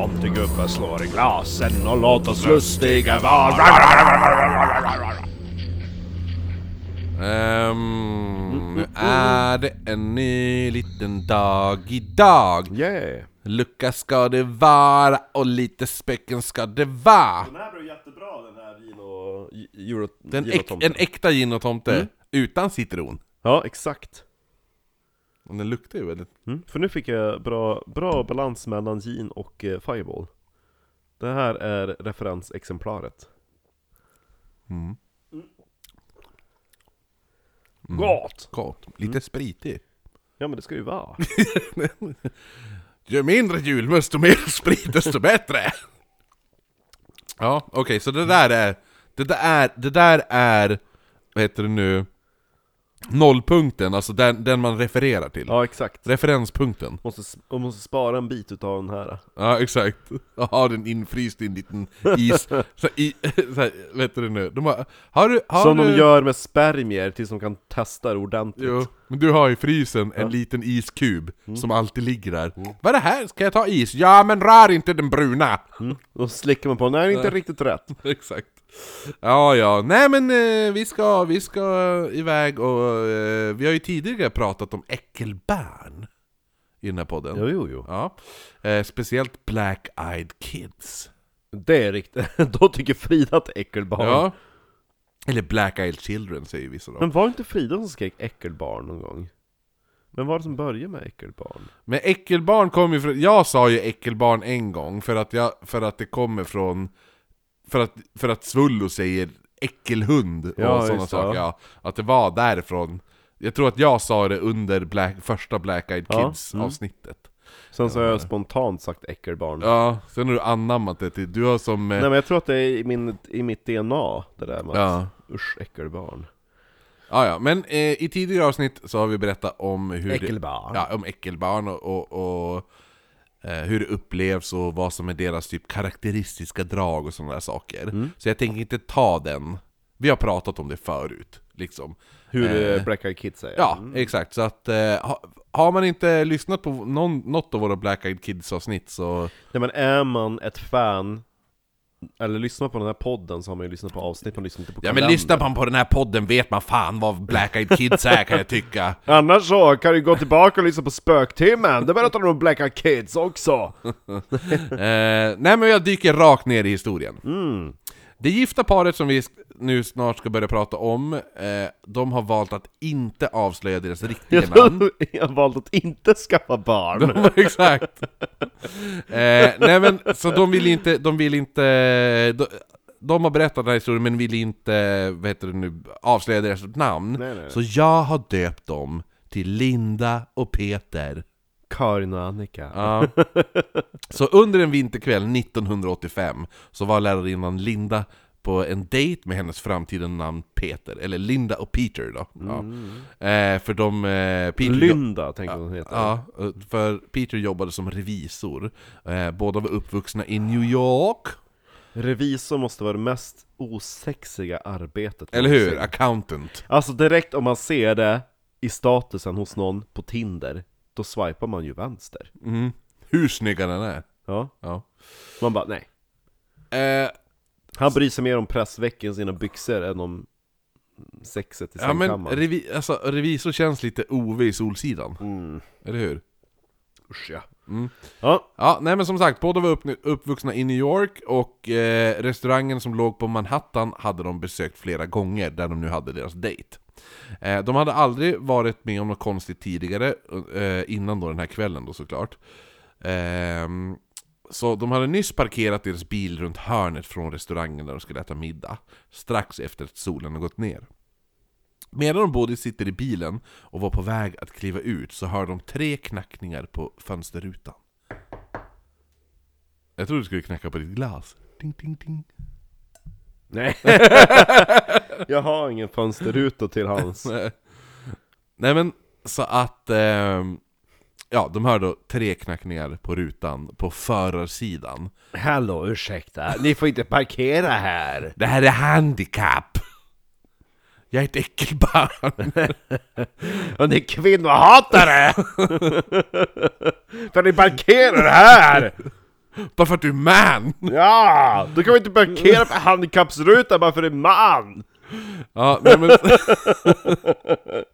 tomtegubbar slår i glasen och låt oss lustiga vara. Ehm, nu är det en ny liten dag idag. Yeah! Lucka ska det vara och lite späcken ska det vara. Den här blev jättebra den här gin och... Euro, Den gin och äk, en äkta gin och tomte utan citron. Ja, exakt. Och den luktar ju väldigt... Mm. För nu fick jag bra, bra balans mellan gin och eh, fireball. Det här är referensexemplaret. Mm. Gott! Gott. Lite spritig. Ja men det ska ju vara. Ju mindre julmust och mer sprit desto bättre! Ja, okej, så det där är... Det där är, det där är... Vad heter det nu? Nollpunkten, alltså den, den man refererar till. Ja exakt. Referenspunkten. Måste, och måste spara en bit utav den här. Ja, exakt. Ha den infryst i en liten is... så, i, så här, heter det nu? De har, har du... Har Som du, de gör med spermier tills de kan testa det ordentligt. Jo, men du har i frysen en liten iskub som alltid ligger där. Vad är det här? Ska jag ta is? Ja, men rör inte den bruna! Då slickar man på den, nej inte riktigt rätt. Exakt. Ja, ja. Nej men eh, vi, ska, vi ska iväg och eh, vi har ju tidigare pratat om äckelbarn i den här podden. Jo, jo, jo. Ja. Eh, speciellt Black Eyed Kids. Det är riktigt. Då tycker Frida att det är äckelbarn. Ja. Eller Black Eyed Children säger vissa då. Men var det inte Frida som skrek äckelbarn någon gång? Men var det som började med äckelbarn? Men äckelbarn kommer ju från... Jag sa ju äckelbarn en gång för att, jag, för att det kommer från... För att, för att Svullo säger äckelhund och Ja, sådana saker. ja. Att det var därifrån. Jag tror att jag sa det under Black, första Black Eyed Kids mm. avsnittet. Sen så har jag spontant sagt äckelbarn. Ja, sen har du anammat det till... Du har som... eh, Nej men jag tror att det är i, min, i mitt DNA, det där med Ja. att usch, äckelbarn. Ja, ja, men eh, i tidigare avsnitt så har vi berättat om hur Äckelbarn. Det, ja, om äckelbarn och, och, och eh, hur det upplevs och vad som är deras typ karaktäristiska drag och sådana där saker. Mm. Så jag tänker inte ta den. Vi har pratat om det förut, liksom. Hur Eh, eh, Black Eyed Kids säger. Ja, exakt. Så att eh, ha, har man inte lyssnat på någon, något av våra Black Eyed Kids avsnitt så... Nej men är man ett fan, eller lyssnar på den här podden så har man ju lyssnat på avsnitt, man lyssnar inte på Ja men lyssnar man på den här podden vet man fan vad Black Eyed Kids är kan jag tycka. Annars så kan du gå tillbaka och lyssna på Spöktimmen, det berättar de om Black Eyed Kids också! Eh, nej men jag dyker rakt ner i historien. Mm. Det gifta paret som vi nu snart ska börja prata om, eh, de har valt att inte avslöja deras riktiga namn. jag har valt att inte skaffa barn. De, exakt! Eh, nej men, så de vill inte, de vill inte... De, de har berättat den här historien men vill inte, vad heter det nu, avslöja deras namn. Nej, nej. Så jag har döpt dem till Linda och Peter. Karin och Annika. Ja. Så under en vinterkväll 1985 så var lärarinnan Linda på en dejt med hennes framtida namn Peter, eller Linda och Peter då. Ja. Eh, för de... Eh, Peter Lynda tänkte hon heta. Ja, för Peter jobbade som revisor. Eh, båda var uppvuxna i New York. Revisor måste vara det mest osexiga arbetet Eller hur? Accountant. Alltså direkt om man ser det i statusen hos någon på Tinder, då swipar man ju vänster. Mm. Hur snygg den är. Ja, Ja. man bara nej. Eh, Han bryr sig mer om pressvecken sina byxor än om sexet i ja men sängkammaren. revi alltså, revisor känns lite OV i Solsidan. Mm. Eller hur? Usch ja. Mm. Ja, Ja, nej men som sagt, båda var upp, uppvuxna i New York och eh, restaurangen som låg på Manhattan hade de besökt flera gånger där de nu hade deras dejt. Eh, de hade aldrig varit med om något konstigt tidigare, eh, innan då den här kvällen då såklart. Ehm, så de hade nyss parkerat deras bil runt hörnet från restaurangen där de skulle äta middag, strax efter att solen har gått ner. Medan de båda sitter i bilen och var på väg att kliva ut så hör de tre knackningar på fönsterrutan. Jag trodde du skulle knacka på ditt glas. Ding, ding, ding. nej. jag har ingen fönsterruta till hans. Nej. Nej men, så att... ehm, ja, de hör då tre knackningar på rutan på förarsidan. Hallå, ursäkta, ni får inte parkera här. Det här är handikapp! Jag är ett äckelbarn! Och ni är kvinnohatare! för ni parkerar här! Bara för att du är man! Ja! Då kan vi inte parkera på handikappsrutan bara för att det är man! Ja, nej men...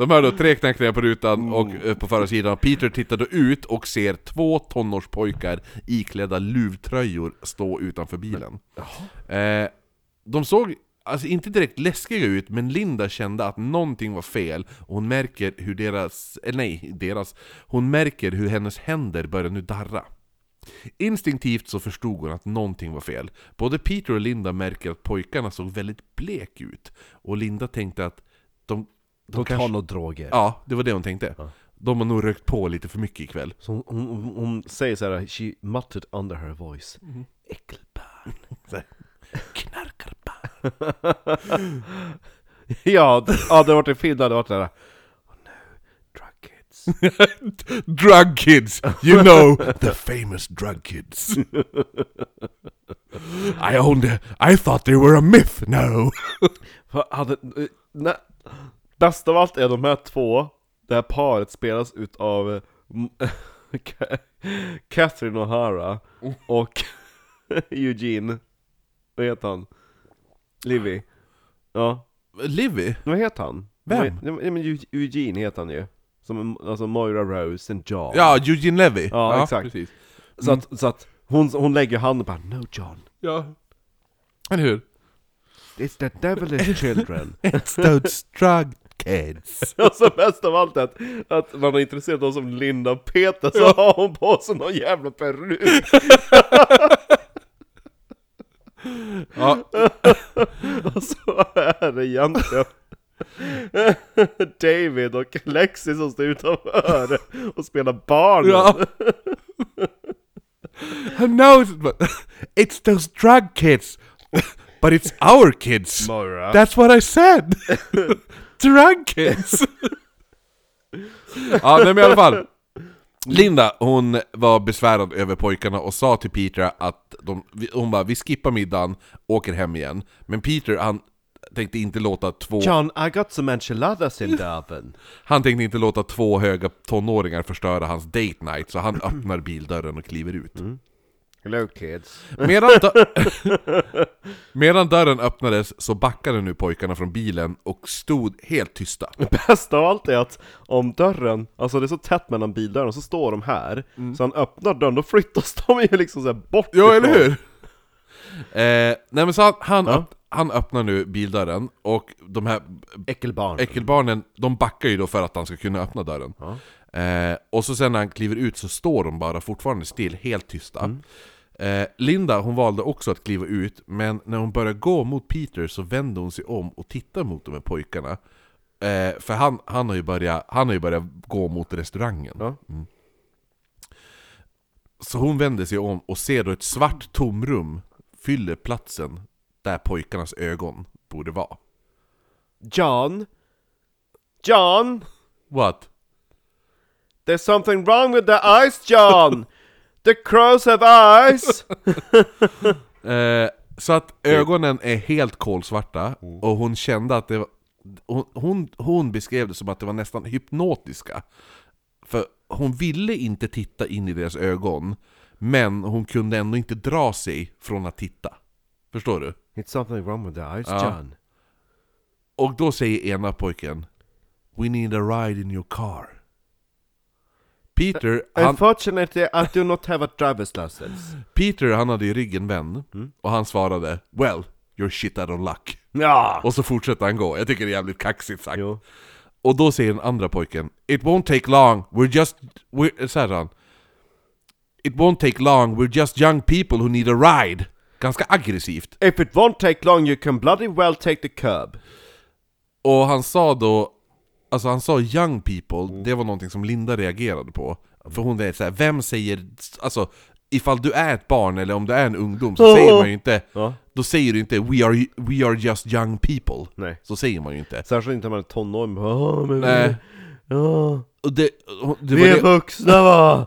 De hör då tre knackningar på rutan och eh, på förarsidan. Peter tittar då ut och ser två tonårspojkar iklädda luvtröjor stå utanför bilen. Eh, de såg alltså inte direkt läskiga ut, men Linda kände att någonting var fel och hon märker hur deras, eller nej, deras, hon märker hur hennes händer börjar nu darra. Instinktivt så förstod hon att någonting var fel. Både Peter och Linda märker att pojkarna såg väldigt blek ut. Och Linda tänkte att de... De tar nog droger. Ja, det var det hon tänkte. De har nog rökt på lite för mycket ikväll. Så hon, hon, hon, säger så här, she muttered under her voice. Äckelbarn. Knarkarbarn. ja, d- ja, det har varit en film där det varit det där. Oh no, drug kids. drug kids! You know, the famous drug kids. I owned I thought they were a myth, no! För Hade, nej, bäst av allt är de här två, det här paret spelas utav m- Ka- Catherine O'Hara och Eugene, vad heter han? Livy. Ja, Livy? vad heter han? Vem? Nej men Eu- Eugene heter han ju. Som, alltså Moira Rose and John. Ja, Eugene Levy. Ja, exakt. Precis. Så att, så att hon, hon lägger handen på No John, Ja. Eller hur? it's the devilish children. It's those drug kids. Alltså bäst av allt är att, att man är intresserad av som Linda och Peter så har hon på sig någon jävla peruk. Ja, Och så är det egentligen David och Lexi som står utanför och spelar barn. ja. Who knows? It's those drug kids. But it's our kids. Moira. That's what I said! Drug kids! ja, nej men i alla fall. Linda, hon var besvärad över pojkarna och sa till Peter att de, hon bara 'Vi skippar middagen, åker hem igen' Men Peter, han tänkte inte låta två... John, I got some enchiladas in the oven. Han tänkte inte låta två höga tonåringar förstöra hans date night, så han öppnar bildörren och kliver ut. Hello kids. Medan, dö- Medan dörren öppnades så backade nu pojkarna från bilen och stod helt tysta. Bäst av allt är att om dörren, alltså det är så tätt mellan bildörren, så står de här, så han öppnar dörren, då flyttas de ju liksom så bort Ja, eller hur? Eh, nej men så han, han, Ja. öpp, han öppnar nu bildörren och de här Äckelbarn. äckelbarnen, de backar ju då för att han ska kunna öppna dörren. Ja. Eh, och så sen när han kliver ut så står de bara fortfarande still, helt tysta. Eh, Linda hon valde också att kliva ut, men när hon började gå mot Peter så vände hon sig om och tittade mot de här pojkarna. Eh, för han, han, har ju börjat, han har ju börjat gå mot restaurangen. Ja. Så hon vänder sig om och ser då ett svart tomrum fyller platsen där pojkarnas ögon borde vara. John? John? What? There's something wrong with the eyes, John! The crows have eyes! Eh, så att ögonen är helt kolsvarta, och hon kände att det var... Hon, hon, hon beskrev det som att det var nästan hypnotiska. För hon ville inte titta in i deras ögon, men hon kunde ändå inte dra sig från att titta. Förstår du? It's something wrong with the eyes, Ja. John. Och då säger ena pojken We need a ride in your car. Peter, han, Unfortunately, I do not have a driver's license. Peter han hade i ryggen vän, och han svarade Well, you're shit out of luck. Ja! Och så fortsätter han gå. Jag tycker det är jävligt kaxigt sagt. Jo. Och då säger den andra pojken It won't take long, we're just... We're, så här han It won't take long, we're just young people who need a ride. Ganska aggressivt. If it won't take long you can bloody well take the curb. Och han sa då... Alltså han sa young people, det var någonting som Linda reagerade på. För hon är såhär, vem säger... Alltså, ifall du är ett barn eller om du är en ungdom så säger man ju inte... Ja. Då säger du inte 'We are, we are just young people' Nej. Så säger man ju inte. Särskilt inte när man är tonåring. "Åh, men Nej. Ja. Och det, det Vi är det, vuxna va?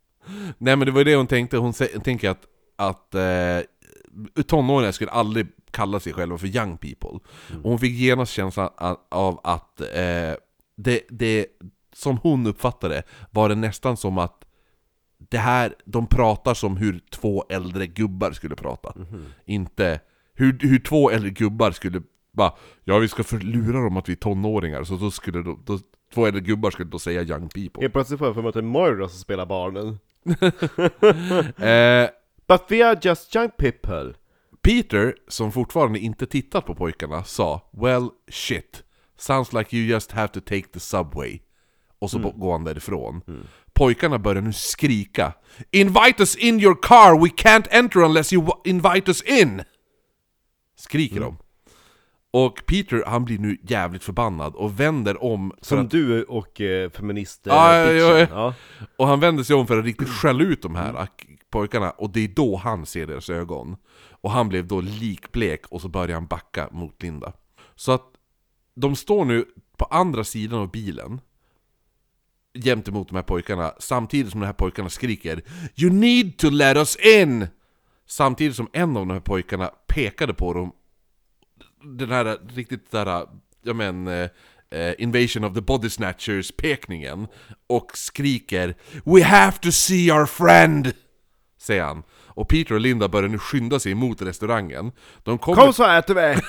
Nej men det var det hon tänkte, hon, sä- tänker att, att eh, tonåringar skulle aldrig kalla sig själva för young people. Och hon fick genast känslan av att eh, det, det, som hon uppfattade var det nästan som att det här, de pratar som hur två äldre gubbar skulle prata. Inte hur, hur två äldre gubbar skulle bara Ja vi ska förlura dem att vi är tonåringar, så då skulle då, då, två äldre gubbar skulle då säga young people. Helt plötsligt får jag för mig att det är Moira som spelar barnen. Eh, But we are just young people. Peter, som fortfarande inte tittat på pojkarna, sa Well, shit. Sounds like you just have to take the subway. Och så går han därifrån. Pojkarna börjar nu skrika Invite us in your car, we can't enter unless you invite us in! Skriker de. Och Peter, han blir nu jävligt förbannad och vänder om Som att, du och eh, feminister Ja, ja, ja, ja. Och han vänder sig om för att riktigt skälla ut de här ak- pojkarna, och det är då han ser deras ögon. Och han blev då likblek, och så börjar han backa mot Linda. Så att de står nu på andra sidan av bilen, jämt emot de här pojkarna, samtidigt som de här pojkarna skriker 'You need to let us in!' Samtidigt som en av de här pojkarna pekade på dem, den här riktigt där, jag men, eh, Invasion of the Body Snatchers pekningen och skriker 'We have to see our friend!' Säger han. Och Peter och Linda börjar nu skynda sig mot restaurangen. De kommer... Kom så äter vi!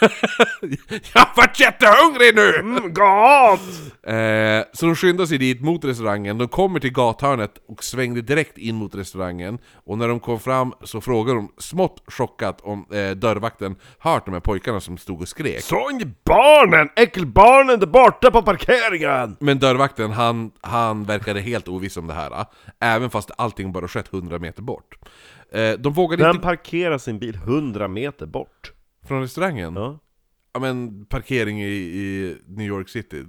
Jag har varit jättehungrig nu! Mm, gott! Eh, så de skyndar sig dit mot restaurangen, de kommer till gathörnet och svängde direkt in mot restaurangen Och när de kom fram så frågade de smått chockat om eh, dörrvakten hört de här pojkarna som stod och skrek Så in barnen! Äckelbarnen där borta på parkeringen! Men dörrvakten, han, han verkade helt oviss om det här eh, Även fast allting bara skett 100 meter bort De vågade Den inte... parkerar sin bil 100 meter bort. Från restaurangen? Ja. Ja men parkering i, i New York City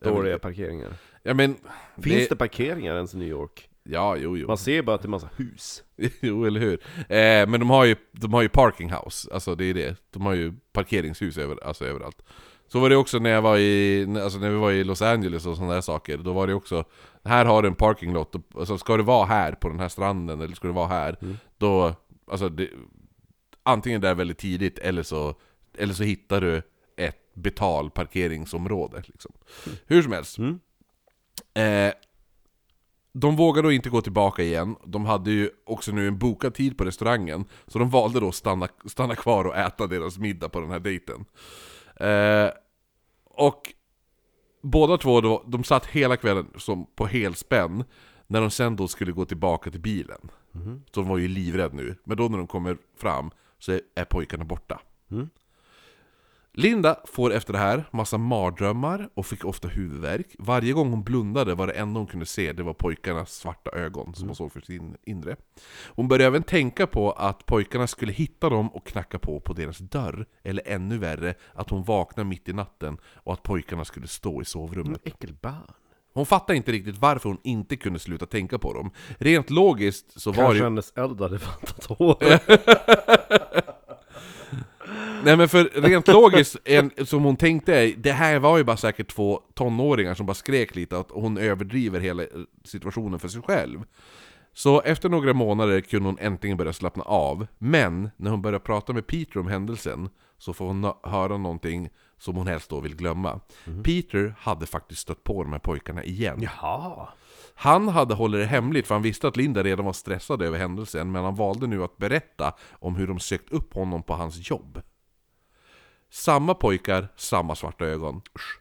Dåliga parkeringar. Ja men... Finns det parkeringar ens i New York? Ja, jo, jo Man ser bara att det är massa hus. Jo, eller hur? Eh, men de har, ju, de har ju parking house, alltså det är det. De har ju parkeringshus över, alltså överallt. Så var det också när jag var i, alltså när vi var i Los Angeles och sådana där saker. Då var det också, här har du en parking lot, och- alltså ska det vara här på den här stranden eller ska det vara här? Då, alltså det, antingen det är väldigt tidigt eller så, eller så hittar du ett betalparkeringsområde. Liksom. Hur som helst. Mm. Eh, de vågade då inte gå tillbaka igen, de hade ju också nu en bokad tid på restaurangen Så de valde då att stanna, stanna kvar och äta deras middag på den här dejten eh, Och båda två, då, de satt hela kvällen som på helspänn När de sen då skulle gå tillbaka till bilen. Så de var ju livrädda nu, men då när de kommer fram så är, är pojkarna borta. Mm. Linda får efter det här massa mardrömmar och fick ofta huvudvärk. Varje gång hon blundade var det enda hon kunde se det var pojkarnas svarta ögon som hon såg för sin inre. Hon började även tänka på att pojkarna skulle hitta dem och knacka på på deras dörr. Eller ännu värre, att hon vaknade mitt i natten och att pojkarna skulle stå i sovrummet. Äckelbarn. Hon fattade inte riktigt varför hon inte kunde sluta tänka på dem. Rent logiskt så var det Kanske hennes äldre hade fattat hår. Nej men för rent logiskt, en, som hon tänkte, det här var ju bara säkert två tonåringar som bara skrek lite att hon överdriver hela situationen för sig själv. Så efter några månader kunde hon äntligen börja slappna av, men när hon börjar prata med Peter om händelsen så får hon höra någonting som hon helst då vill glömma. Peter hade faktiskt stött på de här pojkarna igen. Jaha. Han hade hållit det hemligt för han visste att Linda redan var stressad över händelsen men han valde nu att berätta om hur de sökt upp honom på hans jobb. Samma pojkar, samma svarta ögon. Usch.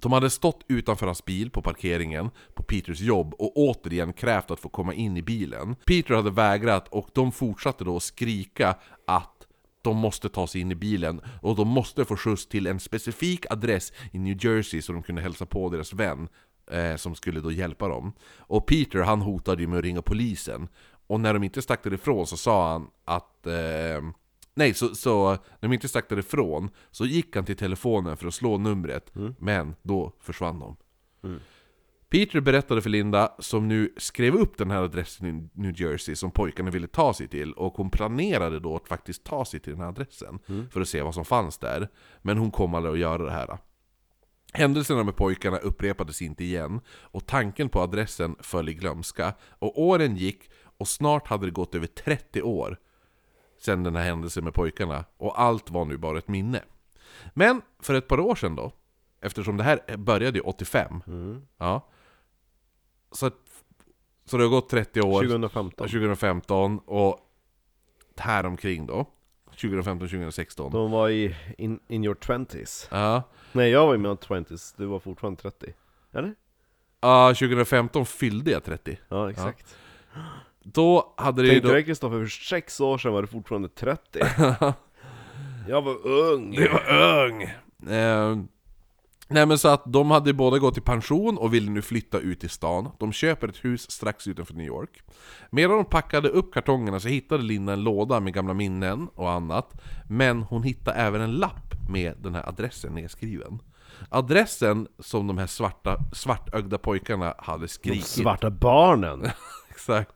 De hade stått utanför hans bil på parkeringen på Peters jobb och återigen krävt att få komma in i bilen. Peter hade vägrat och de fortsatte då skrika att de måste ta sig in i bilen och de måste få skjuts till en specifik adress i New Jersey så de kunde hälsa på deras vän eh, som skulle då hjälpa dem. Och Peter han hotade ju med att ringa polisen. Och när de inte stack därifrån så sa han att... Eh, nej, så, så när de inte stack därifrån så gick han till telefonen för att slå numret, men då försvann de. Peter berättade för Linda, som nu skrev upp den här adressen i New Jersey som pojkarna ville ta sig till, och hon planerade då att faktiskt ta sig till den här adressen för att se vad som fanns där. Men hon kom aldrig att göra det här. Händelserna med pojkarna upprepades inte igen, och tanken på adressen föll i glömska, och åren gick, och snart hade det gått över 30 år sen den här händelsen med pojkarna. Och allt var nu bara ett minne. Men för ett par år sedan då, eftersom det här började ju 85, Mm. ja, så, så det har gått 30 år, 2015. 2015 och här omkring då, 2015-2016. De var i in, in your twenties. Ja, Nej, jag var i mina twenties, du var fortfarande 30. Eller? Ja, 2015 fyllde jag 30. Ja, exakt. Då hade det ju Tänkte då... dig Kristoffer, för sex år sedan var du fortfarande 30. jag var ung. Det var ung! Eh, nej men så att de hade båda gått i pension och ville nu flytta ut till stan. De köper ett hus strax utanför New York. Medan de packade upp kartongerna så hittade Linda en låda med gamla minnen och annat. Men hon hittade även en lapp med den här adressen nedskriven. Adressen som de här svarta, svartögda pojkarna hade De skrikit. svarta barnen. Exakt.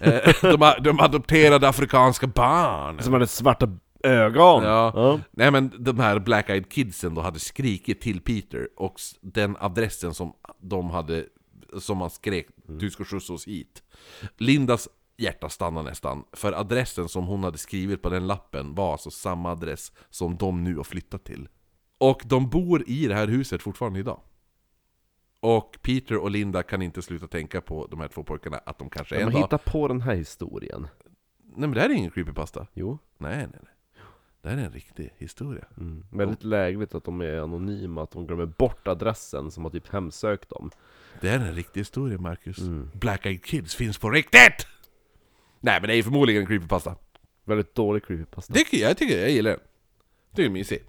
Eh, de, de adopterade afrikanska barn. Som hade svarta ögon. Ja. ja. Nej men de här Black Eyed Kidsen då hade skrikit till Peter och den adressen som de hade Som man skrek 'Du ska skjutsa oss hit' Lindas hjärta stannade nästan För adressen som hon hade skrivit på den lappen var alltså samma adress som de nu har flyttat till Och de bor i det här huset fortfarande idag Och Peter och Linda kan inte sluta tänka på de här två pojkarna att de kanske De en har dag... hittat på den här historien. Nej men det här är ingen creepypasta Jo. Nej nej nej Det här är en riktig historia Mm. Väldigt lägligt att de är anonyma, att de glömmer bort adressen som har typ hemsökt dem. Det är en riktig historia Marcus. Mm. Black Eyed Kids finns på riktigt! Nej men det är förmodligen en creepypasta. Väldigt dålig creepypasta. Det, jag tycker jag gillar den. Det är mysig.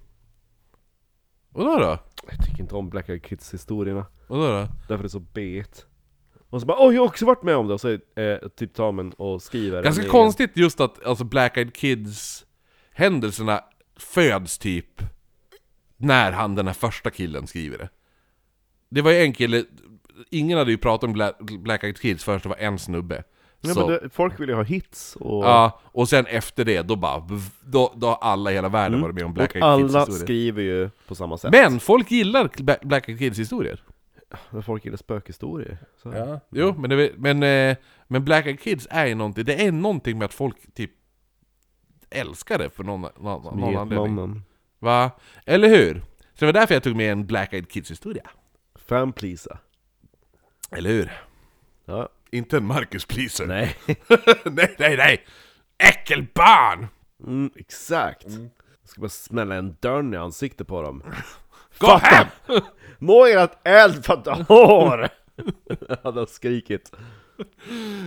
Vadå då? Jag tycker inte om Black Eyed Kids historierna. Vadå då? Därför är det så bet. Och så bara åh jag har också varit med om det! Och så eh, typ tar man och skriver Ganska en egen- konstigt just att alltså Black Eyed Kids händelserna föds typ när han den här första killen skriver det. Det var ju en kille, ingen hade ju pratat om Black, Black Eyed Kids förrän det var en snubbe. Så- men det, folk vill ju ha hits och, Ja, och sen efter det, då bara, då, då har alla i hela världen varit med om Black Mm. och Eyed Kids alla historia. skriver ju på samma sätt. Men folk gillar Bla- Black Eyed Kids historier. Men folk gillar spökhistorier. Så. Jo, men, det, men, eh, men Black Eyed Kids är ju någonting, det är någonting med att folk typ älskar det för någon, någon, någon anledning. Getmannen. Va? Eller hur? Så det var därför jag tog med en Black Eyed Kids historia. Fan pleasa. Eller hur? Ja. Inte en Marcus Pleaser. Nej. nej, nej, nej! Äckelbarn! Mm, exakt. Jag ska bara smälla en dörr i ansiktet på dem. Gå hem! Må ert eldfatta hår! Hade han skrikit.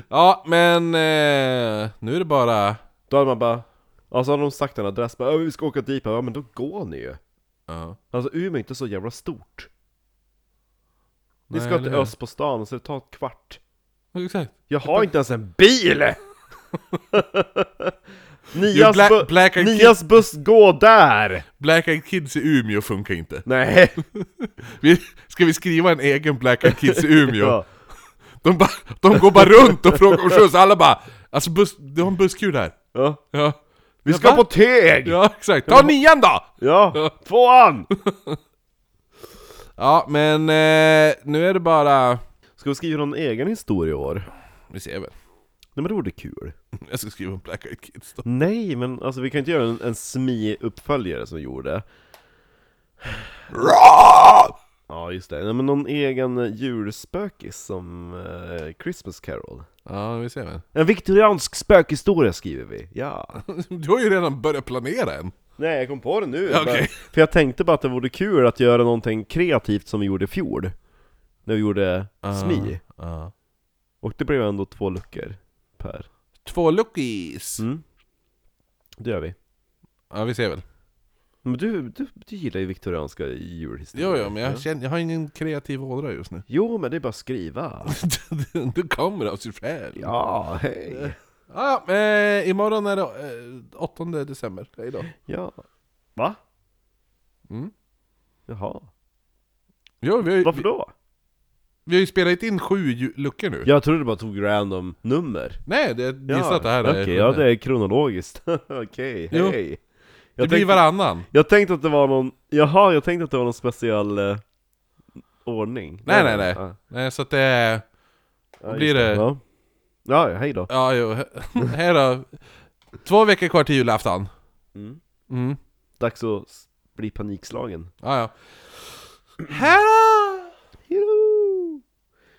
Ja, men eh, nu är det bara... Då hade man bara, ja så hade de sagt en adress, bara, "Ja, vi ska åka dit, ja men då går ni ju. Ja. Alltså Umeå är inte så jävla stort. Vi Nej, ska eller till hur? öst på stan, så det tar ett kvart. Exakt. Jag har inte ens en bil! Nias, Black- bu- Black Nias buss går där! Black Eyed Kids i Umeå funkar inte. Nej! Vi, ska vi skriva en egen Black Eyed Kids i Umeå? Ja. De, ba, de går bara runt och frågar om skjuts, alla bara Alltså buss, du har en busskur där? Ja. Ja. Vi Ja, ska va? på Teg! Ja, exakt. Ta nian då! Ja, tvåan! Ja, men eh, nu är det bara... Ska vi skriva någon egen historia i år? Vi ser väl. Nej men det vore kul. Jag ska skriva om Black Eyed Kids då. Nej, men alltså vi kan inte göra en, en smi-uppföljare som gjorde. Ja, just det. Nej, men någon egen julspökis som eh, Christmas Carol. Ja, vi ser väl. En viktoriansk spökhistoria skriver vi. Ja. Du har ju redan börjat planera en. Nej, jag kom på det nu. Ja, okej. Bara- För jag tänkte bara att det vore kul att göra någonting kreativt som vi gjorde i fjol. När vi gjorde smi. Ja. Och det blev ändå två luckor per. Två lookies. Mm. Det gör vi. Ja, vi ser väl. Men du, du, du gillar ju viktorianska julhistorier. Jo, jo, men jag, känner, jag har ingen kreativ ådra just nu. Jo, men det är bara att skriva. du kommer av sig själv. Ja, hej. Ja, eh, imorgon är det eh, 8 december. Hej då. Ja. Va? Mm. Jaha. Jo, vi, har, ju- Varför då? Vi har ju spelat in sju ju- luckor nu. Jag trodde du bara tog random nummer. Nej, det, gissa att det här Okej, är... ja det är kronologiskt. Okej, Jo. hej. det Jag blir tänkte, varannan. jag tänkte att det var någon, jaha, jag tänkte att det var någon speciell eh, ordning. Nej, nej, nej. Ja. Nej, så att det är... Ja, blir just det- Ja. ja, hej då. Ja, jo. Här då. Två veckor kvar till julafton. Mm. Mm. Dags att s- bli panikslagen. Ja, ja. Hejdå!